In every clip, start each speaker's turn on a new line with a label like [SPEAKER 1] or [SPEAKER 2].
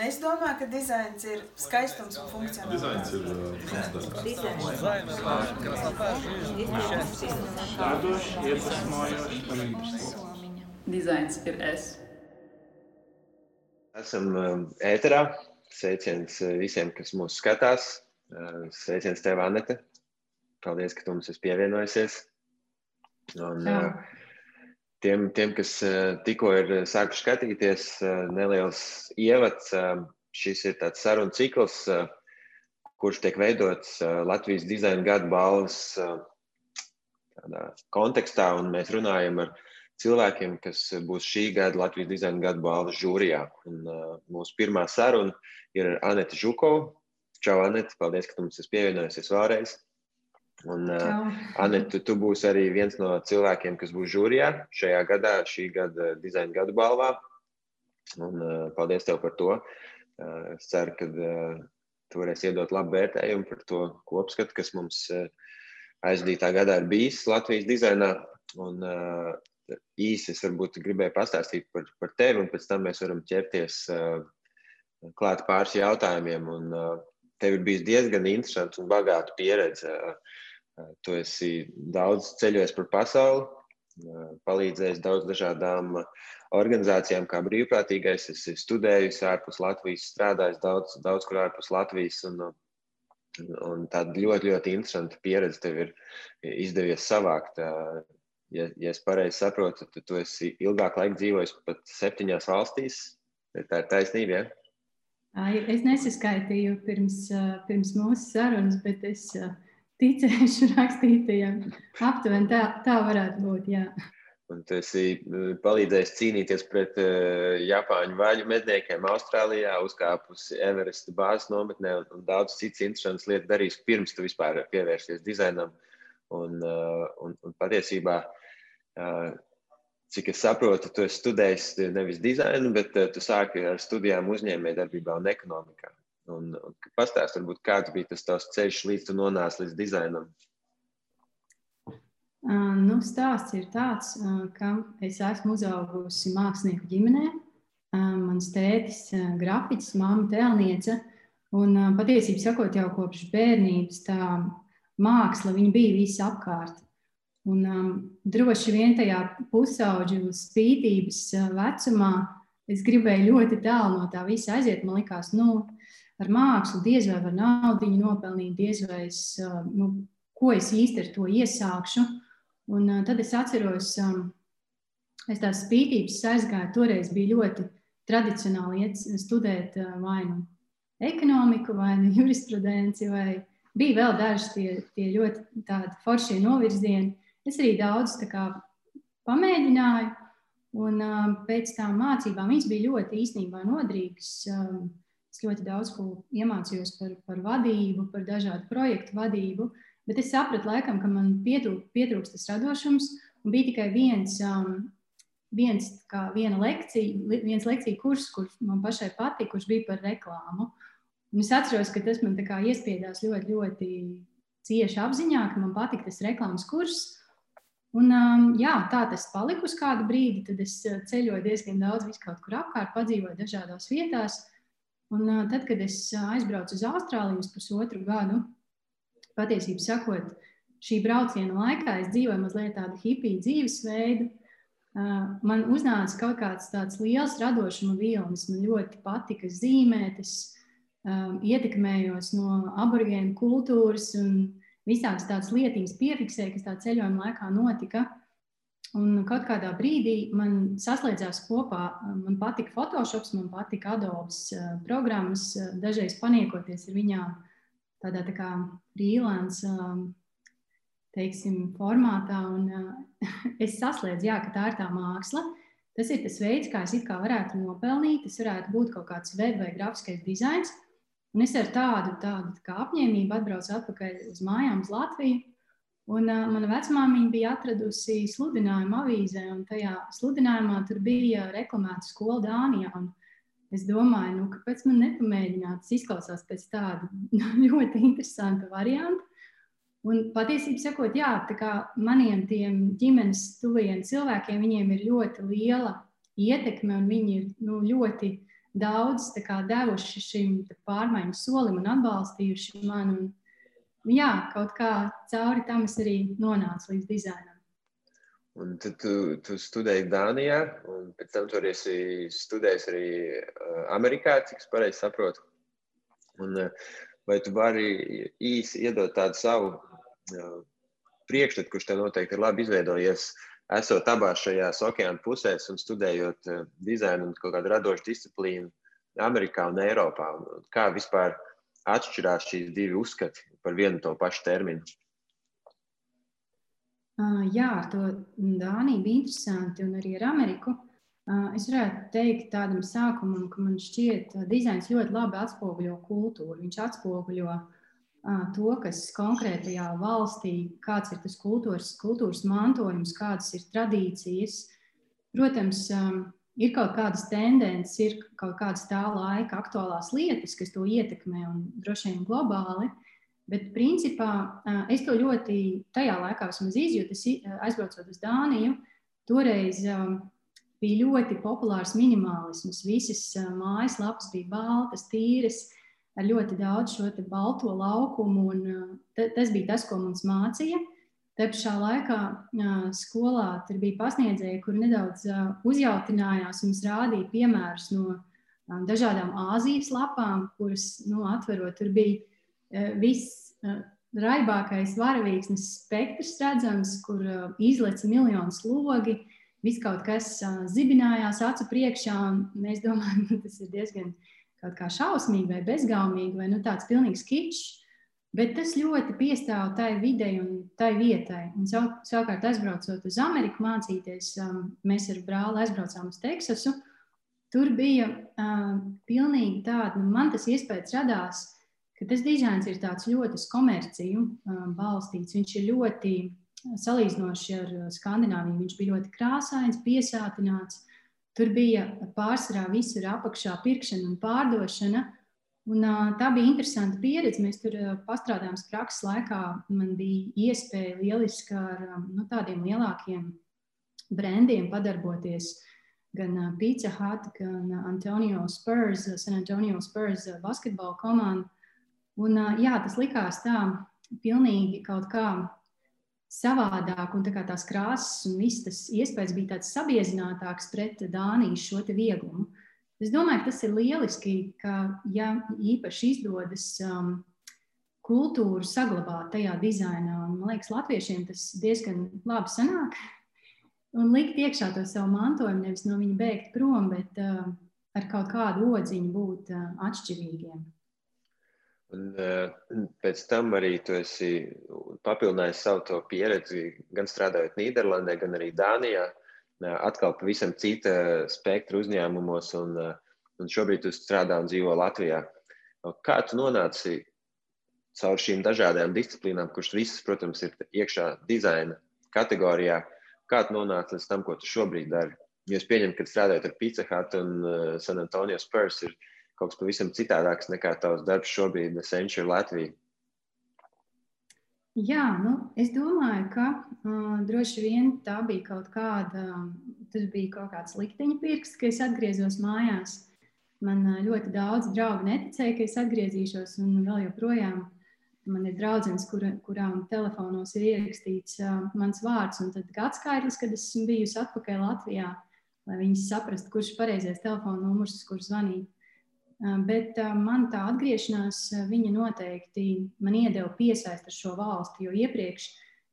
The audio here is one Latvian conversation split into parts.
[SPEAKER 1] Es domāju, ka dizains ir skaistums un funkcionalitāte.
[SPEAKER 2] Dizains ir es.
[SPEAKER 3] Esam um, ēterā. Sveiciens uh, visiem, kas mūs skatās. Uh, sveiciens tev, Anete. Paldies, ka tu mums esi pievienojusies. Un, uh, tiem, tiem, kas tikko ir sākuši skatīties, neliels ievads. Šis ir tāds sarunu cikls, kurš tiek veidots Latvijas dizaina gada balvas kontekstā, mēs runājam ar cilvēkiem, kas būs šī gada Latvijas dizaina gada balvas žūrijā. Un, mūsu pirmā saruna ir Anita Žukova. Čau, Anita, paldies, ka tu mums esi pievienojusies vēlreiz. Un, uh, Anita, tu būsi arī viens no cilvēkiem, kas būs žūrijā šajā gadā, šī gada dizaina gada balvā. Un, uh, paldies tev par to. Uh, es ceru, ka uh, tu varēsi iedot labu vērtējumu par to kopskatu, kas mums uh, aizdītā gadā ir bijis Latvijas dizainā. Un, uh, īsi es varbūt gribēju pastāstīt par, par tevi, un pēc tam mēs varam ķerties uh, klāt pāris jautājumiem. Un, uh, tev ir bijis diezgan interesants un bagāta pieredze. Uh, tu esi daudz ceļojis par pasauli, uh, palīdzējis daudz dažādām organizācijām, kā brīvprātīgais. Es esmu studējis ārpus Latvijas, strādājis daudz, daudz kur ārpus Latvijas. Un, un tāda ļoti, ļoti interesanta pieredze tev ir izdevies savākt. Uh, ja, ja es pareizi saprotu, tad tu esi ilgāk laika dzīvojis pat septiņās valstīs. Tā ir taisnība. Ja?
[SPEAKER 4] Es nesaskaitīju pirms, pirms mūsu sarunas, bet es ticēšu rakstītajiem. Aptuveni tā, tā varētu būt. Jā.
[SPEAKER 3] Un tu esi palīdzējis cīnīties pret uh, Japāņu vaļu medniekiem Austrālijā, uzkāpus Everesta bāzes nometnē un, un daudz citas interesantas lietas darījis pirms tu vispār pievērsies dizainam. Un, uh, un, un patiesībā uh, Cik es saprotu, tu esi studējis nevis dizainu, bet tu sāki ar studijām uzņēmējdarbībā un ekonomikā. Un, un pastāst, varbūt, kāds bija tas tavs ceļš, līdz tu nonāci līdz dizainam?
[SPEAKER 4] Uh, nu, stāsts ir tāds, uh, ka es esmu uzaugusi mākslinieku ģimenē. Uh, mans tētis ir grafiķis, māma tēlniece. Un patiesībā sakot, jau kopš bērnības tā māksla bija visapkārt. Un, um, droši vien tajā pusauģu spītības uh, vecumā es gribēju ļoti tālu no tā visa aiziet. Man liekas, nu, ar mākslu diez vai var naudu nopelnīt, diez vai es, uh, nu, ko es īsti ar to iesākšu. Un, uh, tad es atceros, um, es tās spītības aizgāju. Toreiz bija ļoti tradicionāli iet studēt uh, vai nu ekonomiku, vai nu jurisprudenci, vai bija vēl daži tie, tie ļoti tādi foršie novirzieni. Es arī daudz kā, pamēģināju, un pēc tam mācībām viņas bija ļoti īstenībā nodrīgas. Um, es ļoti daudz ko iemācījos par, par vadību, par dažādu projektu vadību, bet es sapratu, laikam, ka man pietrūk, pietrūkst tas radošums, un bija tikai viens. Um, viens, kā viena lekcija, viens lekcija kurs, kurš man pašai patika, kurš bija par reklāmu. Un es atceros, ka tas man iespiedās ļoti, ļoti cieši apziņā, ka man patika tas reklāmas kurs. Un, um, jā, tā tas palika uz kādu brīdi. Tad es uh, ceļoju diezgan daudz, visu kaut kur apkārt, padzīvoju dažādās vietās. Un, tad, kad es aizbraucu uz Austrāliju uz pusotru gadu, patiesībā sakot, šī brauciena laikā es dzīvoju mazliet tādu hipiju dzīvesveidu. Man uznāca kaut kāds tāds liels radošuma vilnis. Man ļoti patika zīmēt, es ietekmējos no aborigēnu kultūras. Un, visādas tādas lietiņas piefiksēju, kas tā ceļojuma laikā notika. Un kaut kādā brīdī man saslēdzās kopā, man patika Photoshop, man patika Adobe eh, programmas, eh, dažreiz paniekoties ar viņām tādā tā kā freelance eh, teiksim, formātā. Un, es saslēdzu, jā, ka tā ir tā māksla. Tas ir tas veids, kā es kā varētu nopelnīt. Tas varētu būt kaut kāds web vai grafiskais dizains. Un es ar tādu, tādu tā apņēmību atbraucu atpakaļ uz mājām, uz Latviju. Un, uh, mana vecmāmiņa bija atradusi sludinājumu avīzē, un tajā sludinājumā tur bija reklamēta skola Dānijā. Un es domāju, nu, kāpēc man nepamēģināt? Tas izklausās pēc tāda ļoti interesanta varianta. Un patiesībā sakot, jā, tā kā maniem tiem ģimenes tuvajiem cilvēkiem, viņiem ir ļoti liela ietekme un viņi ir nu, ļoti daudz kā, devuši šim pārmaiņu solim un atbalstījuši mani. Un, nu jā, kaut kā cauri tam es arī nonācu līdz dizainam.
[SPEAKER 3] Un tad tu, tu studēji Dānijā, un pēc tam tur esi studējis arī uh, Amerikā, cik es pareizi saprotu. Un, uh, vai tu vari īsi iedot tādu savu uh, priekšstatu, kurš tev noteikti ir labi izveidojies, esot abās šajās okeāna pusēs un studējot uh, dizainu un kaut kādu radošu disciplīnu Amerikā un Eiropā? Un kā vispār atšķirās šīs divi uzskati par vienu to pašu terminu?
[SPEAKER 4] Jā, ar to Dāniju bija interesanti un arī ar Ameriku. Es varētu teikt tādam sākumam, ka man šķiet, ka dizains ļoti labi atspoguļo kultūru. Viņš atspoguļo to, kas konkrētajā valstī, kāds ir tas kultūras, kultūras mantojums, kādas ir tradīcijas. Protams, ir kaut kādas tendences, ir kaut kādas tā laika aktuālās lietas, kas to ietekmē un droši vien globāli. Bet, principā, es to ļoti tajā laikā izjūtu. Aizbraucot uz Dāniju, toreiz bija ļoti populārs minimālisms. Visas mājaslapas bija baltas, tīras, ar ļoti daudz šo balto laukumu. Tas bija tas, ko mums mācīja. Te pašā laikā skolā tur bija pasniedzēji, kuri nedaudz uzjautinājās un rādīja piemērus no dažādām Āzijas lapām, kuras nu, atverot, tur bija viss raibākais varavīksnes spektrs redzams, kur eh, izlec miljonus logi, viss kaut kas zibinājās acu priekšā. Mēs domājam, ka tas ir diezgan kaut kā šausmīgi vai bezgaumīgi vai nu, tāds pilnīgs kičs. Bet tas ļoti piestāv tai videi un tai vietai. Un sav, savukārt, aizbraucot uz Ameriku, mācīties, mēs ar brāli aizbraucām uz Teksasu. Tur bija uh, pilnīgi tāda, nu, man tas iespējas radās, ka tas dizains ir tāds ļoti komerciju um, balstīts. Viņš ir ļoti salīdzinoši ar uh, Skandināviju. Viņš bija ļoti krāsains, piesātināts. Tur bija pārsvarā visur apakšā pirkšana un pārdošana. Un, tā bija interesanta pieredze. Mēs tur pastrādājām prakses laikā. Man bija iespēja lieliski ar nu, tādiem lielākiem brendiem padarboties. Gan Pizza Hut, gan Antonio Spurs, San Antonio Spurs basketbola komanda Un, jā, tas likās tā, pilnīgi kaut kā savādāk, un tā tās krāsas un viss tas iespējas bija tāds sabiezinātāks pret Dānijas šo vieglumu. Es domāju, ka tas ir lieliski, ka, ja īpaši izdodas um, kultūru saglabāt tajā dizainā, un man liekas, latviešiem tas diezgan labi sanāk, un likt iekšā to savu mantojumu, nevis no viņa bēgt prom, bet uh, ar kaut kādu odziņu būt uh, atšķirīgiem.
[SPEAKER 3] Un, uh, pēc tam arī tu esi papildinājis savu pieredzi, gan strādājot Nīderlandē, gan arī Dānijā. Uh, atkal pavisam cita spektra uzņēmumos, un, uh, un šobrīd tu strādā un dzīvo Latvijā. Kā tu nonāci caur šīm dažādajām disciplīnām, kuras visas, protams, ir iekšā dizaina kategorijā? Kā tu nonāci līdz tam, ko tu šobrīd dari? Jo es pieņemu, ka strādājot ar Pizza Hut un uh, San Antonio Spurs, ir kaut kas pavisam citādāks nekā tavs darbs šobrīd, Century Latvija?
[SPEAKER 4] Jā, nu, es domāju, ka uh, droši vien tā bija kaut kāda, tas bija kaut kāds likteņa pirksts, ka es atgriezos mājās. Man uh, ļoti daudz draugu neticēja, ka es atgriezīšos, un vēl joprojām man ir draudzenes, kur, kurām telefonos ir ierakstīts uh, mans vārds, un tad gadskaitlis, kad esmu bijusi atpakaļ Latvijā, lai viņi saprastu, kurš ir pareizais telefona numurs, uz kur zvanīt. Bet man tā atgriešanās, viņa noteikti man iedeva piesaist ar šo valsti, jo iepriekš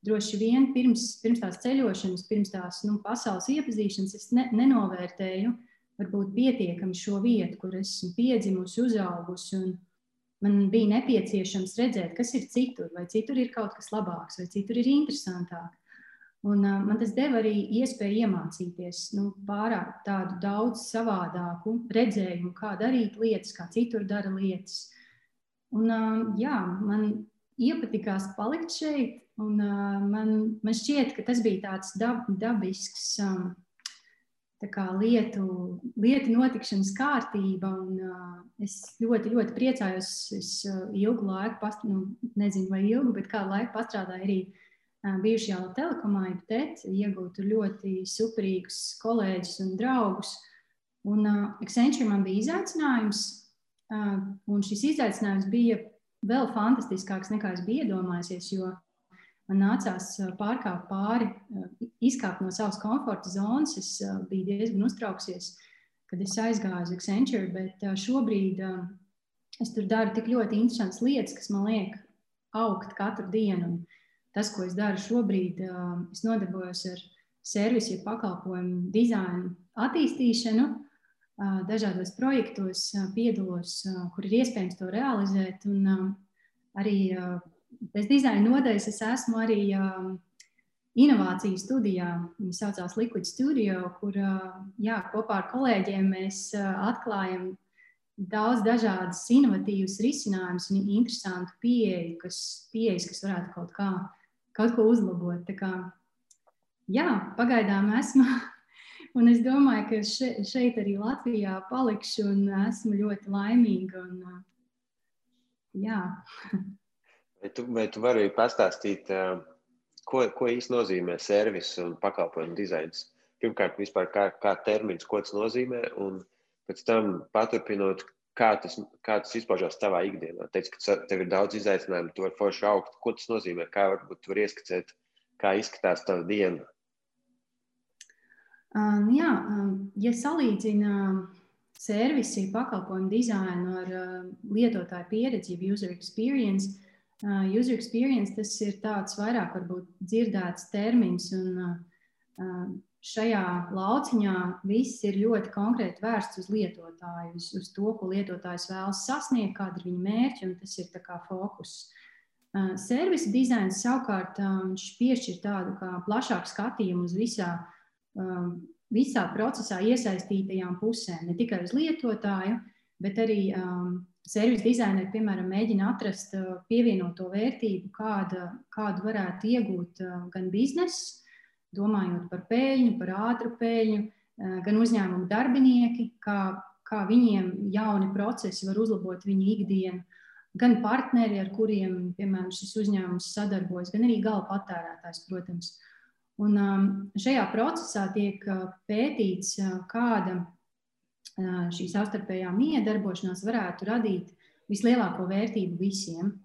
[SPEAKER 4] droši vien pirms, pirms tās ceļošanas, pirms tās nu, pasaules iepazīšanas, es ne, nenovērtēju varbūt pietiekami šo vietu, kur esmu piedzimusi, uzaugusi. Man bija nepieciešams redzēt, kas ir citur, vai citur ir kaut kas labāks, vai citur ir interesantāk. Un, uh, man tas deva arī iespēju iemācīties nu, pārāk tādu daudz savādāku redzējumu, kā darīt lietas, kā citur dara lietas. Un, uh, jā, man iepatikās palikt šeit, un uh, man, man šķiet, ka tas bija tāds dab, dabisks. Um, kā, lietu, lietu notikšanas kārtība. Un, uh, es ļoti, ļoti priecājos. Es uh, ilgu laiku, past, nu, nezinu, vai ilgu, bet kādu laiku pastrādāju arī bijušajā telekomā, bet iegūtu ļoti superīgus kolēģus un draugus. Un uh, Accenture man bija izaicinājums, uh, un šis izaicinājums bija vēl fantastiskāks nekā es biju iedomājies, jo man nācās pārkāpt pāri, izkāpt no savas komforta zonas. Es biju diezgan uztrauksies, kad es aizgāju uz Accenture, bet šobrīd es tur daru tik ļoti interesantas lietas, kas man liek augt katru dienu. Un tas, ko es daru šobrīd, es nodarbojos ar servisu, ja pakalpojumu dizainu attīstīšanu. Dažādos projektos piedalos, kur ir iespējams to realizēt. Un arī pēc dizaina nodaļas es esmu arī inovāciju studijā. Viņa saucās Liquid Studio, kur jā, kopā ar kolēģiem mēs atklājam daudz dažādas inovatīvas risinājumus un interesantu pieeju, kas, pieejas, kas varētu kaut, kā, kaut ko uzlabot. Tā kā, jā, pagaidām esmu. Un es domāju, ka še, šeit arī Latvijā palikšu un esmu ļoti laimīga. Un, jā.
[SPEAKER 3] Vai tu, vai tu vari pastāstīt, ko, ko īsti nozīmē servis un pakalpojumu dizains? Pirmkārt, vispār kā, kā termins, ko tas nozīmē, un pēc tam paturpinot, kā tas, kā tas izpaužās tavā ikdienā. Teici, ka tev ir daudz izaicinājumu, tu vari forši augt. Ko tas nozīmē? Kā varbūt tu vari ieskicēt, kā izskatās tava diena?
[SPEAKER 4] Um, jā, um, ja salīdzina servisi, pakalpojumu dizainu ar uh, lietotāju pieredzi, jeb user experience, uh, user experience tas ir tāds vairāk varbūt dzirdēts termins un uh, šajā lauciņā viss ir ļoti konkrēti vērsts uz lietotāju, uz, uz to, ko lietotājs vēlas sasniegt, kāda ir viņa mērķa, un tas ir fokus. Uh, servisa dizains savukārt uh, piešķir tādu plašāku skatījumu uz visā, uh, visā procesā iesaistītajām pusēm, ne tikai uz lietotāju, bet arī um, servisa dizaineri, piemēram, mēģina atrast uh, pievienoto vērtību, kāda, kādu varētu iegūt uh, gan biznesa, domājot par peļņu, par ātru peļņu, eh, gan uzņēmumu darbinieki, kā, kā viņiem jauni procesi var uzlabot viņu ikdienu, gan partneri, ar kuriem, piemēram, šis uzņēmums sadarbojas, gan arī gala patērētājs, protams. Un um, šajā procesā tiek uh, pētīts, uh, kāda uh, šī savstarpējā miedarbošanās varētu radīt vislielāko vērtību visiem.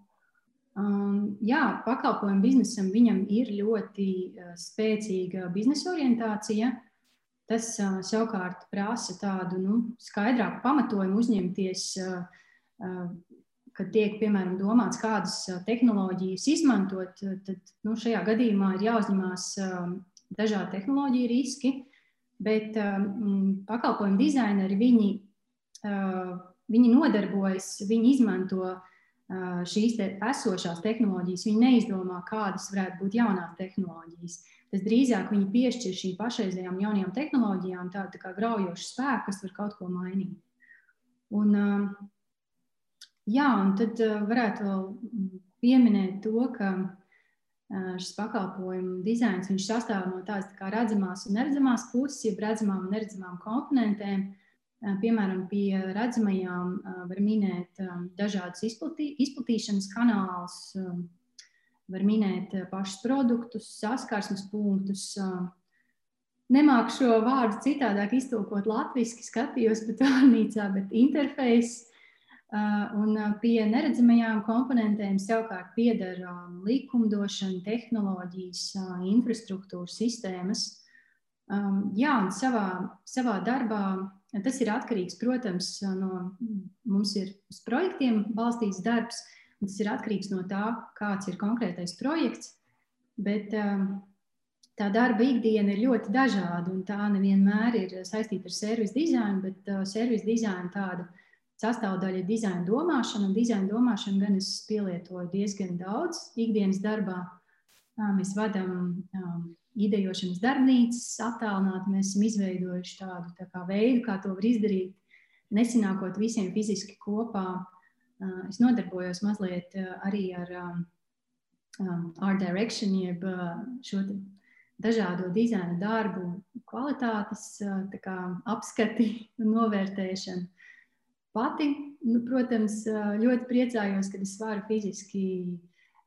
[SPEAKER 4] Um, jā, pakalpojumu biznesam viņam ir ļoti uh, spēcīga biznesa orientācija. Tas uh, savukārt prasa tādu nu, skaidrāku pamatojumu uzņemties, uh, uh, kad tiek piemēram domāts, kādas uh, tehnoloģijas izmantot. Tad nu, šajā gadījumā ir jāuzņemās uh, dažādi tehnoloģiju riski, bet um, pakalpojumu dizaineri viņi, uh, viņi nodarbojas, viņi izmanto uh, šīs te esošās tehnoloģijas, viņi neizdomā, kādas varētu būt jaunās tehnoloģijas. Tas drīzāk viņi piešķir šīm pašreizējām jaunajām tehnoloģijām tādu tā kā graujošu spēku, kas var kaut ko mainīt. Un, jā, un tad varētu vēl pieminēt to, ka šis pakalpojumu dizains sastāv no tādas tā redzamās un neredzamās puses, jeb redzamām un neredzamām komponentēm. Piemēram, pie redzamajām var minēt dažādas izplatī, izplatīšanas kanālus, var minēt pašus produktus, saskarsmes punktus. Nemāku šo vārdu citādāk iztulkot latviešu, skatījos pat vārnīcā, bet interfejs. Un pie neredzamajām komponentēm savukārt pieder likumdošana, tehnoloģijas, infrastruktūras sistēmas. Jā, un savā, savā darbā Tas ir atkarīgs, protams, no mums ir uz projektiem balstīts darbs, un tas ir atkarīgs no tā, kāds ir konkrētais projekts. Bet um, tā darba ikdiena ir ļoti dažāda, un tā nevienmēr ir saistīta ar servisu dizainu, bet uh, servisu dizaina tāda sastāvdaļa ir dizaina domāšana, un dizaina domāšanu gan es pielietoju diezgan daudz ikdienas darbā. Mēs vadām um, idejošanas darbnīcas attālināti. Mēs esam izveidojuši tādu tā kā veidu, kā to var izdarīt, nesanākot visiem fiziski kopā. Es nodarbojos mazliet arī ar art direction, jeb šo dažādo dizaina darbu kvalitātes kā, apskati un novērtēšanu. Pati, nu, protams, ļoti priecājos, ka es varu fiziski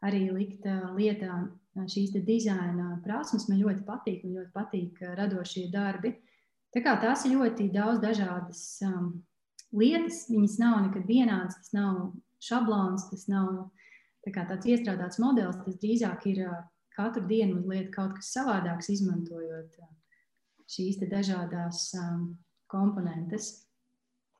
[SPEAKER 4] arī likt lietā šīs dizaina prasmes man ļoti patīk un ļoti patīk radošie darbi. Tā kā tās ir ļoti daudz dažādas um, lietas, viņas nav nekad vienādas, tas nav šablons, tas nav tā tāds iestrādāts modelis, tas drīzāk ir katru dienu mazliet kaut kas savādāks, izmantojot šīs dažādas um, komponentes.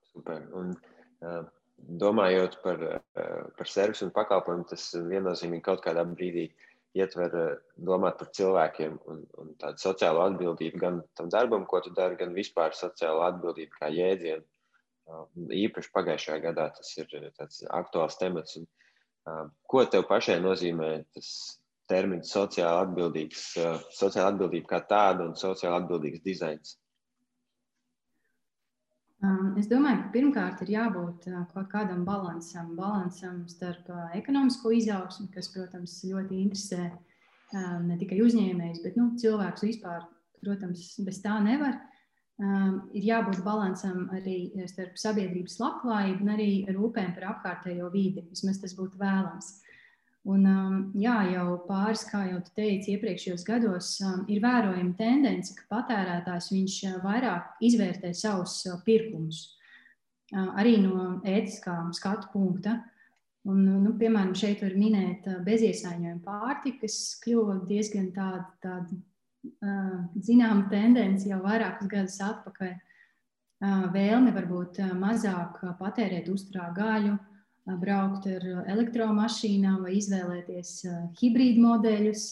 [SPEAKER 3] Super. Un, uh, domājot par, uh, par servisu un pakalpojumu, tas viennozīmīgi kaut kādā brīdī ietver eh, domāt par cilvēkiem un, un tādu sociālo atbildību gan tam darbam, ko tu dari, gan vispār sociālo atbildību kā jēdzienu. Uh, īpaši pagājušajā gadā tas ir eh, tāds aktuāls temats. Un, uh, ko tev pašai nozīmē tas termins sociāla atbildība kā tāda un sociāla atbildīgs dizains?
[SPEAKER 4] Um, es domāju, ka pirmkārt ir jābūt uh, kaut kādam balansam, balansam starp uh, ekonomisko izaugsmu, kas, protams, ļoti interesē um, ne tikai uzņēmējus, bet nu, cilvēkus vispār. Protams, bez tā nevar. Um, ir jābūt balansam arī starp sabiedrības labklājību un arī rūpēm par apkārtējo vidi. Vismaz tas būtu vēlams. Un, um, jā, jau pāris, kā jau te teicu, iepriekšējos gados um, ir vērojama tendence, ka patērētājs uh, vairāk izvērtē savus uh, pirkumus, uh, arī no ētiskā skatu punkta. Un, nu, piemēram, šeit var minēt beziesaņojumu pārtiku, kas kļuva diezgan tāda, tāda zināma tendence jau vairākus gadus atpakaļ. Vēlme varbūt mazāk patērēt uzturā gaļu, braukt ar elektromašīnām vai izvēlēties hibrīdu modeļus.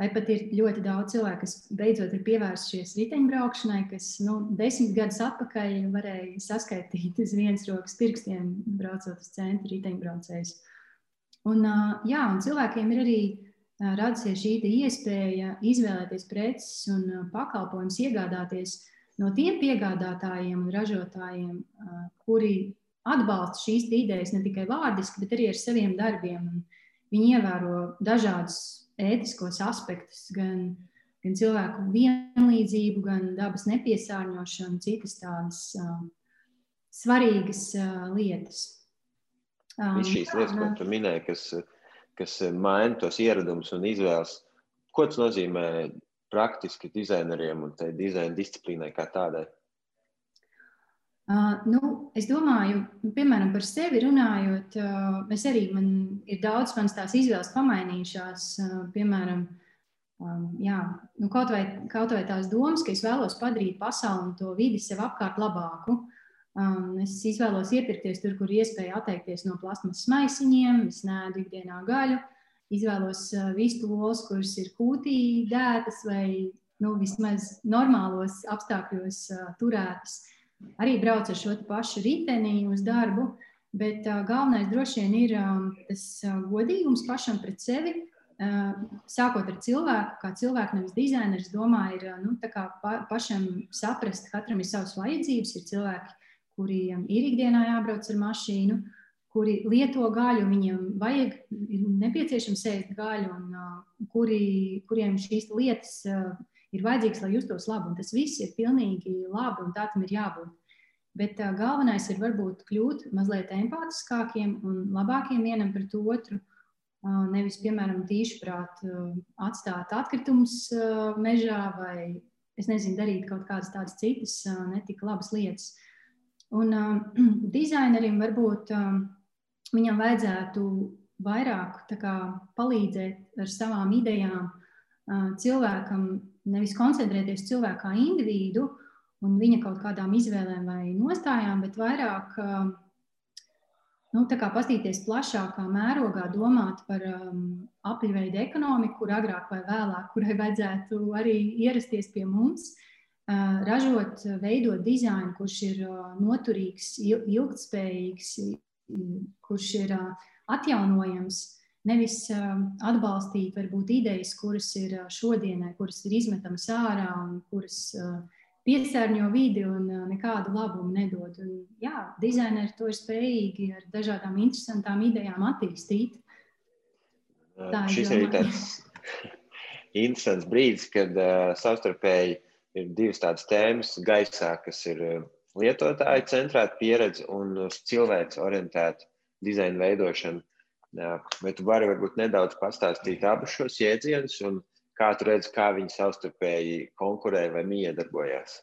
[SPEAKER 4] Vai pat ir ļoti daudz cilvēku, kas beidzot ir pievērsušies riteņbraukšanai, kas nu, desmit gadus atpakaļ varēja saskaitīt uz vienas rokas pirkstiem, braucot uz centru riteņbraucējus. Un, jā, un cilvēkiem ir arī radusies šī iespēja izvēlēties preces un pakalpojumus, iegādāties no tiem piegādātājiem un ražotājiem, kuri atbalsta šīs idejas ne tikai vārdiski, bet arī ar saviem darbiem. Viņi ievēro dažādus ētiskos aspektus, gan, gan cilvēku vienlīdzību, gan dabas nepiesārņošanu, citas tādas uh, svarīgas uh, lietas.
[SPEAKER 3] Um, Visas šīs lietas, ko tu minēji, kas, kas maina tos ieradumus un izvēles, ko tas nozīmē praktiski dizaineriem un tai dizaina disciplīnai kā tādai?
[SPEAKER 4] Uh, nu, es domāju, nu, piemēram, par sevi runājot, uh, es arī man ir daudz manas tās izvēles pamainījušās. Uh, piemēram, um, jā, nu, kaut, vai, kaut vai tās domas, ka es vēlos padarīt pasauli un to vidi sev apkārt labāku. Um, es izvēlos iepirkties tur, kur iespēja atteikties no plasmas maisiņiem, es nēdu ikdienā gaļu, izvēlos uh, vistu olas, kuras ir kūtī dētas vai nu, vismaz normālos apstākļos uh, turētas. Uh, arī braucu ar šo pašu riteni uz darbu. Bet uh, galvenais droši vien ir um, tas uh, godīgums pašam pret sevi. Uh, sākot ar cilvēku, kā cilvēku, nevis dizaineris, domāju, ir nu, pa, pašam saprast, ka katram ir savas vajadzības. Ir cilvēki, kuriem ir ikdienā jābrauc ar mašīnu, kuri lieto gaļu, viņiem vajag, ir nepieciešams ēst gaļu, un uh, kuri, kuriem šīs lietas uh, ir vajadzīgs, lai justos labi. Un tas viss ir pilnīgi labi un tā tam ir jābūt. Bet uh, galvenais ir varbūt kļūt mazliet empātiskākiem un labākiem vienam pret otru. Uh, nevis, piemēram, tīšprāt uh, atstāt atkritumus uh, mežā vai, es nezinu, darīt kaut kādas tādas citas uh, netik labas lietas. Un uh, dizainerim varbūt uh, viņam vajadzētu vairāk kā, palīdzēt ar savām idejām cilvēkam, nevis koncentrēties cilvēkā kā individu un viņa kaut kādām izvēlēm vai nostājām, bet vairāk nu, paskatīties plašākā mērogā, domāt par um, apļuveidu ekonomiku, kur agrāk vai vēlāk, kurai vajadzētu arī ierasties pie mums, uh, ražot, veidot dizainu, kurš ir uh, noturīgs, ilgspējīgs, kurš ir uh, atjaunojams Nevis um, atbalstīt, varbūt, idejas, kuras ir uh, šodienai, kuras ir izmetamas ārā un kuras uh, piesārņo vidi un uh, nekādu labumu nedod. Un, jā, dizaineri to ir spējīgi ar dažādām interesantām idejām attīstīt.
[SPEAKER 3] Tā Šis ir tāds interesants brīdis, kad uh, savstarpēji ir divas tādas tēmas gaisā, kas ir lietotāju centrēta pieredze un cilvēks orientēta dizaina veidošana. Vai tu vari varbūt nedaudz pastāstīt abus šos jēdzienus un kā tu redzi, kā viņi savstarpēji konkurē vai miedarbojās?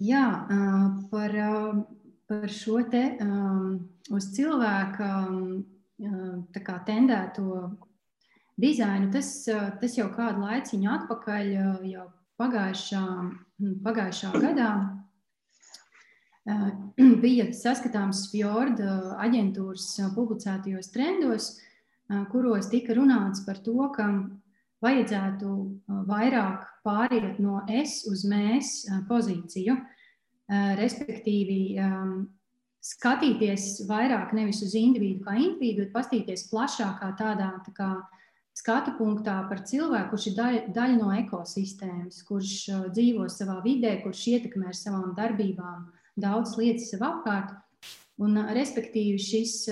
[SPEAKER 4] Jā, par, par šo te uz cilvēka tendēto dizainu, tas, tas jau kādu laiciņu atpakaļ, jau pagājušā, pagājušā gadā bija saskatāms Fjorda aģentūras publicētajos trendos, kuros tika runāts par to, ka vajadzētu vairāk pāriet no es uz mēs pozīciju, respektīvi skatīties vairāk nevis uz individu kā individu, bet pastīties plašākā tādā tā kā, skatu punktā par cilvēku, kurš ir daļa, daļa no ekosistēmas, kurš dzīvo savā vidē, kurš ietekmē ar savām darbībām daudzas lietas sev apkārt. Un, respektīvi, šis,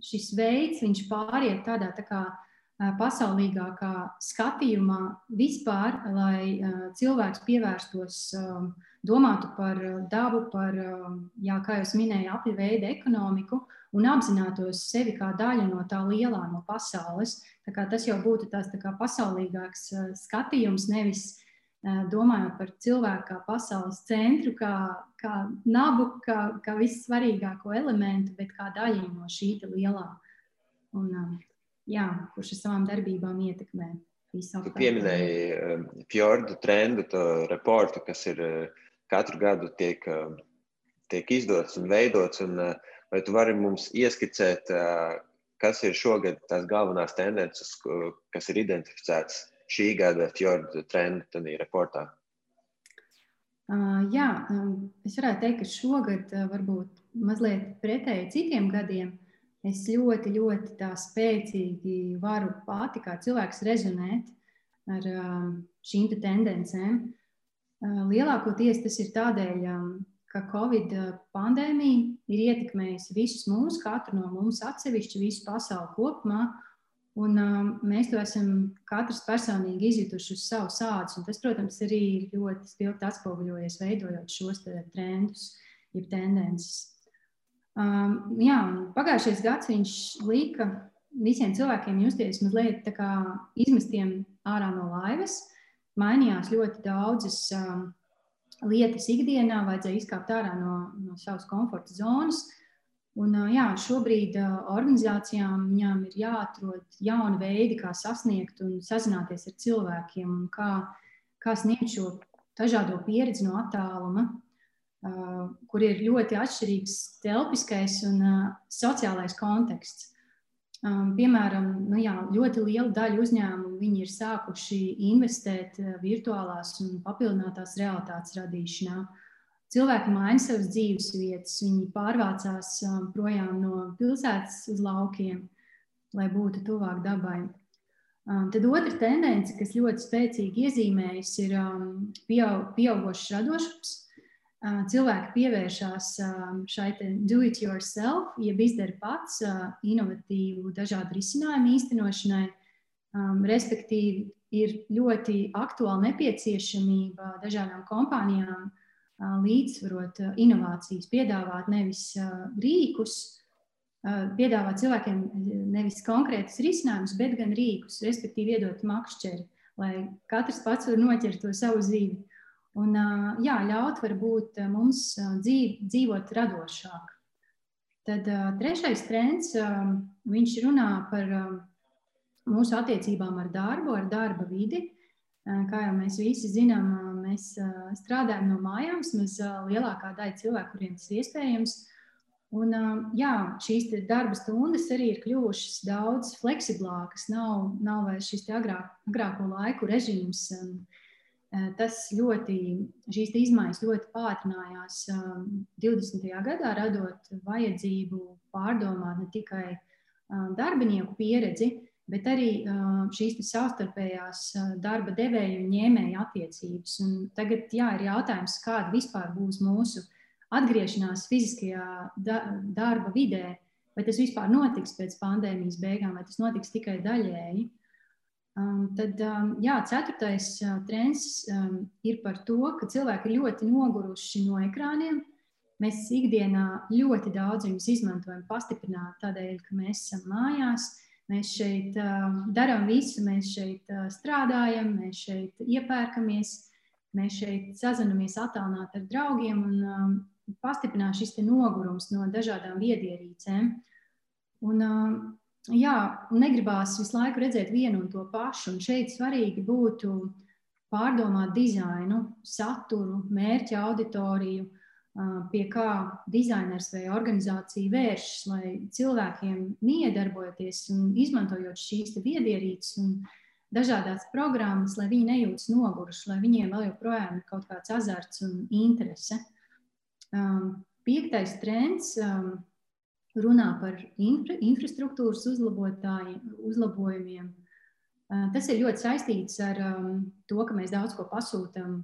[SPEAKER 4] šis veids, viņš pāriet tādā tā kā pasaulīgākā skatījumā vispār, lai cilvēks pievērstos, domātu par dabu, par, jā, kā jau minēju, apli veidu ekonomiku un apzinātos sevi kā daļu no tā lielā no pasaules. Tas jau būtu tāds tā pasaulīgāks skatījums, nevis domājot par cilvēku kā pasaules centru, kā, kā nabu, kā, kā vissvarīgāko elementu, bet kā daļu no šī lielā. Un, jā, kurš ar savām darbībām ietekmē.
[SPEAKER 3] Pieminēji uh, fjordu trendu, to reportu, kas ir katru gadu tiek, tiek izdots un veidots. Un, vai tu vari mums ieskicēt, kas ir šogad tās galvenās tendences, kas ir identificētas šī gada fjordu trendu reportā?
[SPEAKER 4] Uh, jā, um, es varētu teikt, ka šogad uh, varbūt mazliet pretēji citiem gadiem es ļoti, ļoti spēcīgi varu pati kā cilvēks rezonēt ar um, šīm te tendencēm. Uh, lielākoties tas ir tādēļ, um, ka Covid pandēmija ir ietekmējusi visus mūs, katru no mums atsevišķi, visu pasauli kopumā. Un, um, mēs to esam katrs personīgi izjutuši uz savu sādu. Tas, protams, arī ļoti spilgti atspoguļojies, veidojot šos trendus, jeb tendences. Um, jā, pagājušais gads viņš lika visiem cilvēkiem justies mazliet izmestiem ārā no laivas. Mainījās ļoti daudzas um, lietas ikdienā, vajadzēja izkāpt ārā no, no savas komforta zonas. Un, jā, šobrīd organizācijām ir jāatrod jauni veidi, kā sasniegt un sazināties ar cilvēkiem un kā, kā sniegt šo dažādo pieredzi no attāluma kur ir ļoti atšķirīgs telpiskais un sociālais konteksts. Piemēram, nu jā, ļoti liela daļa uzņēmumu ir sākuši investēt virtuālās un papildinātās realitātes radīšanā. Cilvēki maina savas dzīves vietas, viņi pārvācās projām no pilsētas uz laukiem, lai būtu tuvāk dabai. Tad otra tendence, kas ļoti spēcīgi iezīmējas, ir pieaugušs radošums cilvēki pievēršās šai do-it-yourself, jeb izdara pats inovatīvu dažādu risinājumu īstenošanai. Respektīvi, ir ļoti aktuāla nepieciešamība dažādām kompānijām līdzsvarot inovācijas, piedāvāt nevis rīkus, piedāvāt cilvēkiem nevis konkrētus risinājumus, bet gan rīkus, respektīvi iedot makšķeri, lai katrs pats var noķert to savu dzīvi un jā, ļaut varbūt mums dzīv, dzīvot radošāk. Tad trešais trends, viņš runā par mūsu attiecībām ar darbu, ar darba vidi. Kā jau mēs visi zinām, mēs strādājam no mājām, vismaz lielākā daļa cilvēku, kuriem tas ir iespējams. Un, jā, šīs darba stundas arī ir kļuvušas daudz fleksiblākas. Nav, nav vairs šis agrāk, agrāko laiku režīms, tas ļoti, šīs izmaiņas ļoti pātrinājās 20. Um, gadā, radot vajadzību pārdomāt ne tikai darbinieku pieredzi, bet arī šīs savstarpējās darba devēja un ņēmēja attiecības. Un tagad jā, ir jautājums, kāda vispār būs mūsu atgriešanās fiziskajā darba vidē, vai tas vispār notiks pēc pandēmijas beigām, vai tas notiks tikai daļēji. Um, tad, um, jā, ceturtais trends um, ir par to, ka cilvēki ir ļoti noguruši no ekrāniem. Mēs ikdienā ļoti daudz viņus izmantojam, pastiprināt tādēļ, ka mēs esam mājās, mēs šeit darām visu, mēs šeit strādājam, mēs šeit iepērkamies, mēs šeit sazināmies attālināti ar draugiem un pastiprinās šis nogurums no dažādām viedierīcēm. Un, jā, negribās visu laiku redzēt vienu un to pašu. Un šeit svarīgi būtu pārdomāt dizainu, saturu, mērķa auditoriju, pie kā dizainers vai organizācija vēršas, lai cilvēkiem miedarbojoties un izmantojot šīs viedierīces un dažādas programmas, lai viņi nejūtas noguruši, lai viņiem vēl joprojām ir kaut kāds azarts un interese. Piektais trends runā par infra, infrastruktūras uzlabojumiem. Tas ir ļoti saistīts ar to, ka mēs daudz ko pasūtām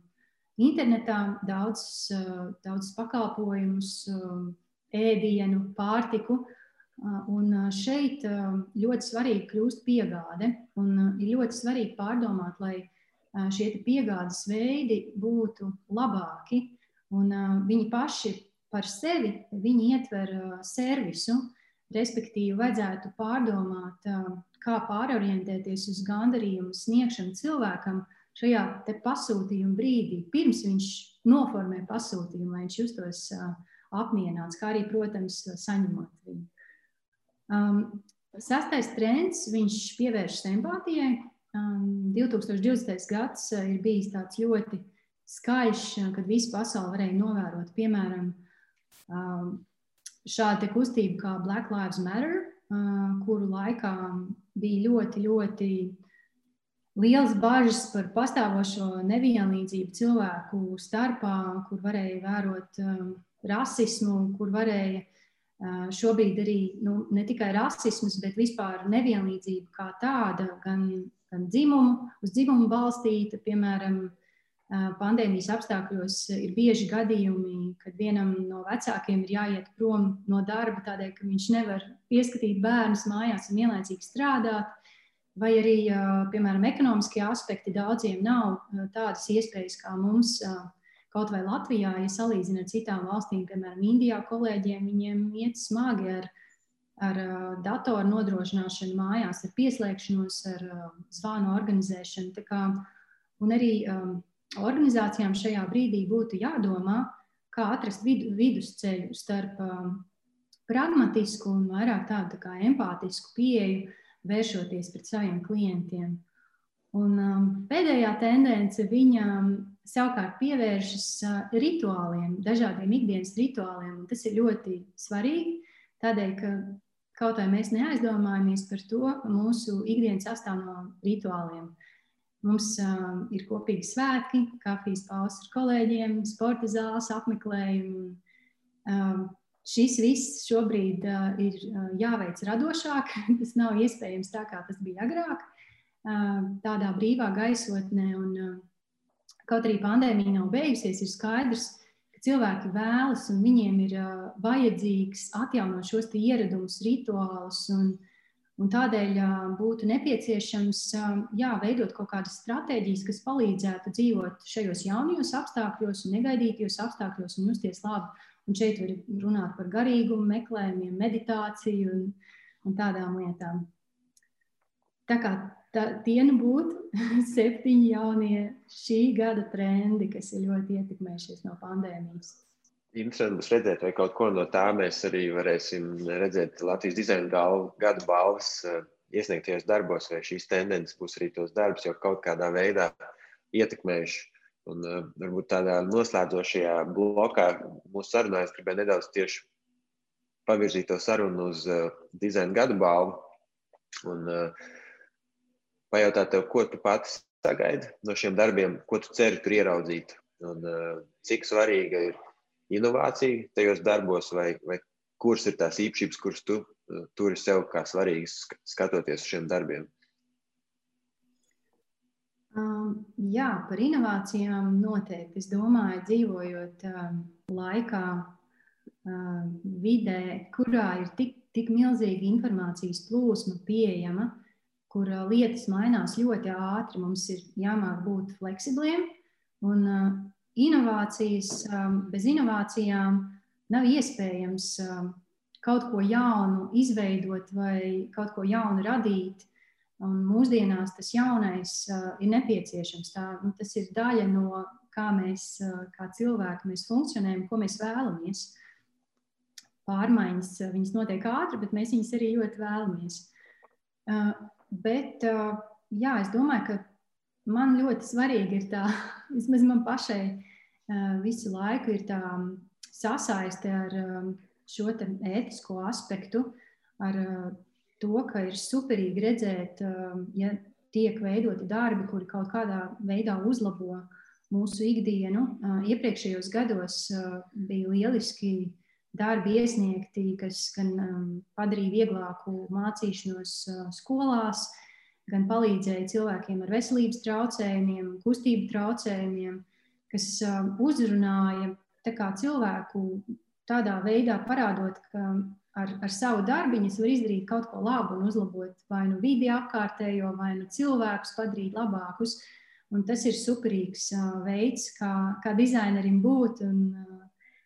[SPEAKER 4] internetā daudz, eh, daudz pakalpojumus, eh, ēdienu, pārtiku. Eh, un šeit ļoti svarīgi kļūst piegāde. Un ir ļoti svarīgi pārdomāt, lai šie piegādes veidi būtu labāki. Un viņi paši par sevi viņi ietver servisu, respektīvi, vajadzētu pārdomāt, kā pārorientēties uz gandarījumu sniegšanu cilvēkam, šajā pasūtījuma brīdī, pirms viņš noformē pasūtījumu, lai viņš justos apmierināts, kā arī, protams, saņemot viņu. Um, sastais trends, viņš pievēršas empātijai. Um, 2020. gads ir bijis tāds ļoti skaļš, kad visa pasaule varēja novērot, piemēram, um, šādu kustību kā Black Lives Matter, uh, kuru laikā bija ļoti, ļoti liels bažas par pastāvošo nevienlīdzību cilvēku starpā, kur varēja vērot um, rasismu, kur varēja uh, šobrīd arī nu, ne tikai rasisms, bet vispār nevienlīdzība kā tāda, gan, gan dzimumu, uz dzimumu balstīta, piemēram, uh, pandēmijas apstākļos ir bieži gadījumi, kad vienam no vecākiem ir jāiet prom no darba tādēļ, ka viņš nevar pieskatīt bērnus mājās un vienlaicīgi strādāt vai arī, piemēram, ekonomiskie aspekti daudziem nav tādas iespējas kā mums. Kaut vai Latvijā, ja salīdzina ar citām valstīm, piemēram, Indijā, kolēģiem, viņiem iet smagi ar, ar datoru nodrošināšanu mājās, ar pieslēgšanos, ar zvanu organizēšanu. Kā, un arī um, organizācijām šajā brīdī būtu jādomā, kā atrast vidu, vidusceļu starp um, pragmatisku un vairāk tādu tā kā empātisku pieeju vēršoties pret saviem klientiem. Un, um, pēdējā tendence viņam savukārt pievēršas uh, rituāliem, dažādiem ikdienas rituāliem. Tas ir ļoti svarīgi, tādēļ, ka kaut vai mēs neaizdomājamies par to, mūsu ikdiena sastāv no rituāliem. Mums uh, ir kopīgi svētki, kafijas pauzes ar kolēģiem, sporta zāles apmeklējumi. Um, Šis viss šobrīd uh, ir uh, jāveic radošāk. tas nav iespējams tā, kā tas bija agrāk, uh, tādā brīvā gaisotnē. Un, uh, kaut arī pandēmija nav beigusies, ir skaidrs, ka cilvēki vēlas un viņiem ir uh, vajadzīgs atjaunot šos ieradumus, rituālus. Un, un tādēļ uh, būtu nepieciešams uh, jā, veidot kaut kādas stratēģijas, kas palīdzētu dzīvot šajos jaunajos apstākļos, negaidītajos apstākļos un justies labi. Un šeit var runāt par garīgumu, meklējumiem, meditāciju un, un tādām lietām. Tā kā tā, tie nu būtu septiņi jaunie šī gada trendi, kas ir ļoti ietekmējušies no pandēmijas.
[SPEAKER 3] Interesanti būs redzēt, vai kaut ko no tā mēs arī varēsim redzēt Latvijas dizaina gada balvas uh, iesniegtajos darbos, vai šīs tendences būs arī tos darbus jau kaut kādā veidā ietekmējuši. Un, uh, varbūt tādā noslēdzošajā blokā mūsu sarunā es gribēju nedaudz tieši pavirzīt to sarunu uz uh, dizaina gadu balvu un uh, pajautāt tev, ko tu pats sagaidi no šiem darbiem, ko tu ceri tur ieraudzīt un uh, cik svarīga ir inovācija tajos darbos vai, vai kuras ir tās īpašības, kuras tu uh, turi sev kā svarīgas skatoties uz šiem darbiem.
[SPEAKER 4] Um, jā, par inovācijām noteikti. Es domāju, dzīvojot um, laikā, um, vidē, kurā ir tik, tik milzīga informācijas plūsma pieejama, kur uh, lietas mainās ļoti ātri, mums ir jāmāk būt fleksibliem. Un uh, inovācijas, um, bez inovācijām nav iespējams um, kaut ko jaunu izveidot vai kaut ko jaunu radīt Un mūsdienās tas jaunais uh, ir nepieciešams. Tā, nu, tas ir daļa no kā mēs, kā cilvēki, mēs funkcionējam, ko mēs vēlamies. Pārmaiņas viņas notiek ātri, bet mēs viņas arī ļoti vēlamies. Bet jā, es domāju, ka man ļoti svarīgi ir tā, vismaz man pašai visu laiku ir tā sasaiste ar šo ētisko aspektu, ar to, ka ir superīgi redzēt, ja tiek veidoti darbi, kuri kaut kādā veidā uzlabo mūsu ikdienu. Iepriekšējos gados bija lieliski darbi iesniegti, kas gan padarīja vieglāku mācīšanos skolās, gan palīdzēja cilvēkiem ar veselības traucējumiem, kustību traucējumiem, kas uzrunāja tā cilvēku tādā veidā, parādot, ka ar, ar savu darbiņu var izdarīt kaut ko labu un uzlabot vai nu vidi apkārtējo, vai nu cilvēkus padarīt labākus. Un tas ir superīgs uh, veids, kā, kā dizainerim būt un uh,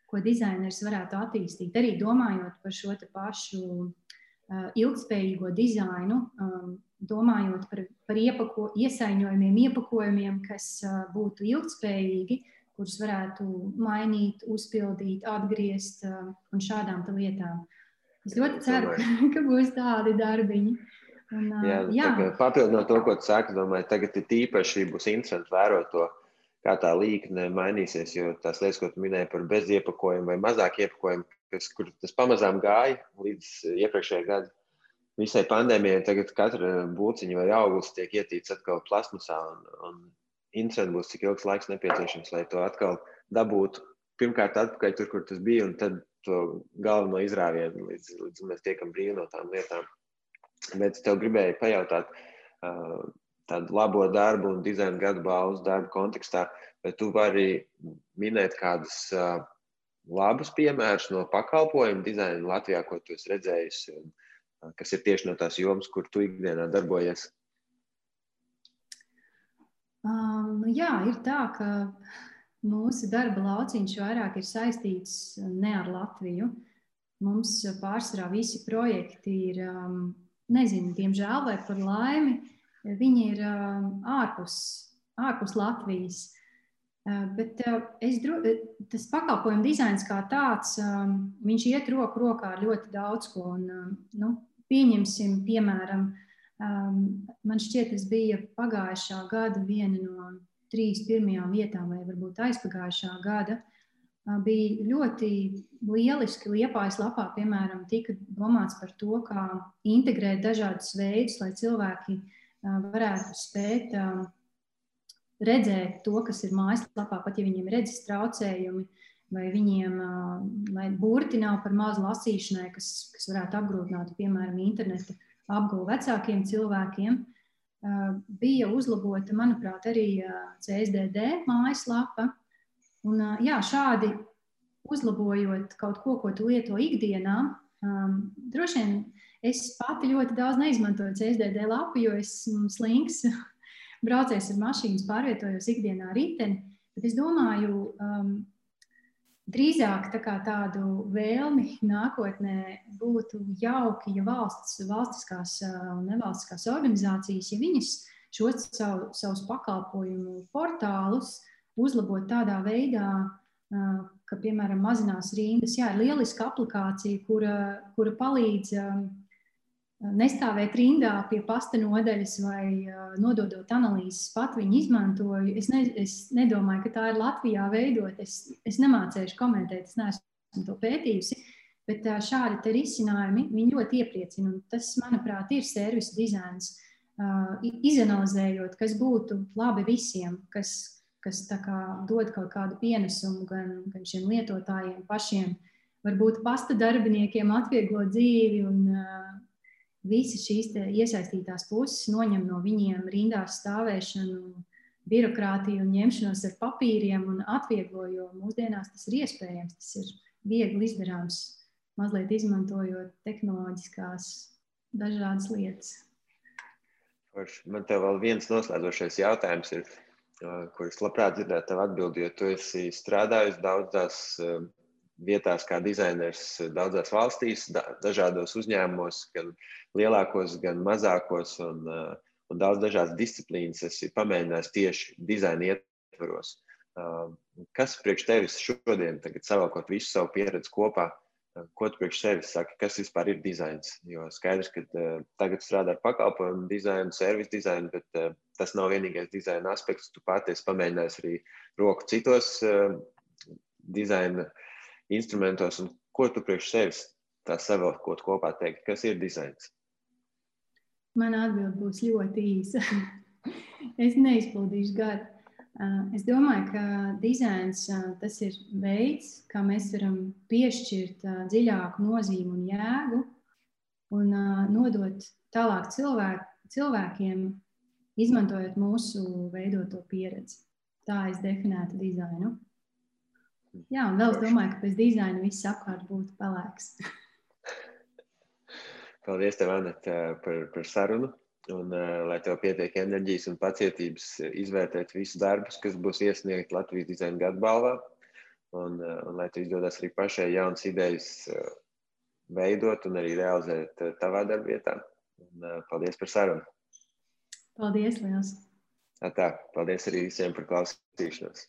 [SPEAKER 4] ko dizainers varētu attīstīt. Arī domājot par šo pašu uh, ilgspējīgo dizainu, um, domājot par, par iepako, iesaņojumiem, iepakojumiem, kas uh, būtu ilgspējīgi, kurus varētu mainīt, uzpildīt, atgriezt uh, un šādām lietām. Uh, Es ļoti ceru, ka būs tādi darbiņi. Un,
[SPEAKER 3] jā, jā. Papildinot to, ko tu saki, domāju, tagad ir tīpaši būs interesanti vērot to, kā tā līkne mainīsies. Jo tās lietas, ko tu minēji par beziepakojumu vai mazāk iepakojumu, kas, kur tas pamazām gāja līdz iepriekšējai gadai. Visai pandēmijai tagad katra būciņa vai auglis tiek ietīts atkal plasmasā. Un, un interesanti būs, cik ilgs laiks nepieciešams, lai to atkal dabūtu. Pirmkārt, atpakaļ tur, kur tas bija, un tad to galveno izrāvienu, līdz, līdz mēs tiekam brīvi no tām lietām. Bet es tev gribēju pajautāt, tādu labo darbu un dizaina gadu balvas darbu kontekstā, vai tu vari minēt kādus labus piemērus no pakalpojumu dizaina Latvijā, ko tu esi redzējis, kas ir tieši no tās jomas, kur tu ikdienā darbojies?
[SPEAKER 4] Um, jā, ir tā, ka Mūsu darba lauciņš vairāk ir saistīts uh, ne ar Latviju. Mums uh, pārsvarā visi projekti ir, um, nezinu, diemžēl vai par laimi, viņi ir um, ārpus, ārpus Latvijas. Uh, bet es, tas pakalpojumu dizains kā tāds, um, viņš iet roku rokā ar ļoti daudz ko. Un, nu, pieņemsim, piemēram, man šķiet, tas bija pagājušā gada viena no trīs pirmajām vietām, vai varbūt aizpagājušā gada, bija ļoti lieliski. Liepājas lapā, piemēram, tika domāts par to, kā integrēt dažādus veidus, lai cilvēki varētu spēt redzēt to, kas ir mājaslapā, pat ja viņiem ir redzes traucējumi, vai viņiem burti nav par mazu lasīšanai, kas, kas varētu apgrūtināt, piemēram, interneta apgūvu vecākiem cilvēkiem bija uzlabota, manuprāt, arī CSDD mājaslapa. Un, jā, šādi uzlabojot kaut ko, ko tu lieto ikdienā, um, droši vien es pati ļoti daudz neizmantoju CSDD lapu, jo es esmu slinks braucējs ar mašīnas, pārvietojos ikdienā riteni. Bet es domāju, um, drīzāk tā tādu vēlmi nākotnē būtu jauki, ja valsts, valstiskās un nevalstiskās organizācijas, ja viņas šos savu, savus pakalpojumu portālus uzlabot tādā veidā, ka, piemēram, mazinās rindas. Jā, ir lieliska aplikācija, kura, kura palīdz nestāvēt rindā pie pasta nodaļas vai nododot analīzes, pat viņi izmantoju. Es, ne, es nedomāju, ka tā ir Latvijā veidot. Es, es nemācēšu komentēt, es neesmu to pētījusi. Bet šādi risinājumi ļoti iepriecina. Tas, manuprāt, ir servisa dizains. Izanalizējot, kas būtu labi visiem, kas, kas kā dod kaut kādu pienesumu gan, gan šiem lietotājiem pašiem, varbūt pasta darbiniekiem atvieglot dzīvi un uh, visas šīs iesaistītās puses noņem no viņiem rindās stāvēšanu, birokrātiju un ņemšanos ar papīriem un atvieglo, jo mūsdienās tas ir iespējams, tas ir viegli izdarāms, mazliet izmantojot tehnoloģiskās dažādas lietas.
[SPEAKER 3] Man te vēl viens noslēdzošais jautājums ir, kurus labprāt dzirdētu tev atbildi, jo tu esi strādājis daudzās vietās kā dizainers daudzās valstīs, da, dažādos uzņēmumos, gan lielākos, gan mazākos, un, uh, un daudz dažādas disciplīnas esi pamēģinājis tieši dizaina ietvaros. Kas priekš tevis šodien, savākot visu savu pieredzi kopā, ko tu priekš sevis saki, kas vispār ir dizains? Jo skaidrs, ka tagad strādā ar pakalpojumu dizainu, servisu dizainu, bet tas nav vienīgais dizaina aspekts. Tu pati esi pamēģinājis arī roku citos dizaina instrumentos, un ko tu priekš sevis tā savilkot kopā teikt, kas ir dizains?
[SPEAKER 4] Mana atbilde būs ļoti īsa. es neizpildīšu garu. Es domāju, ka dizains tas ir veids, kā mēs varam piešķirt dziļāku nozīmi un jēgu un nodot tālāk cilvēku, cilvēkiem, izmantojot mūsu veidoto pieredzi. Tā es definētu dizainu. Jā, un vēl es domāju, ka bez dizaina viss apkārt būtu pelēks.
[SPEAKER 3] Paldies, tev, Anita, par, par sarunu. Un, uh, lai tev pietiek enerģijas un pacietības izvērtēt visus darbus, kas būs iesniegti Latvijas dizaina gadu balvā, un, uh, un lai tev izdodas arī pašai jaunas idejas uh, veidot un arī realizēt uh, tavā darbvietā. Un, uh, paldies par sarunu!
[SPEAKER 4] Paldies, Liels!
[SPEAKER 3] Tā, tā, paldies arī visiem par klausīšanos!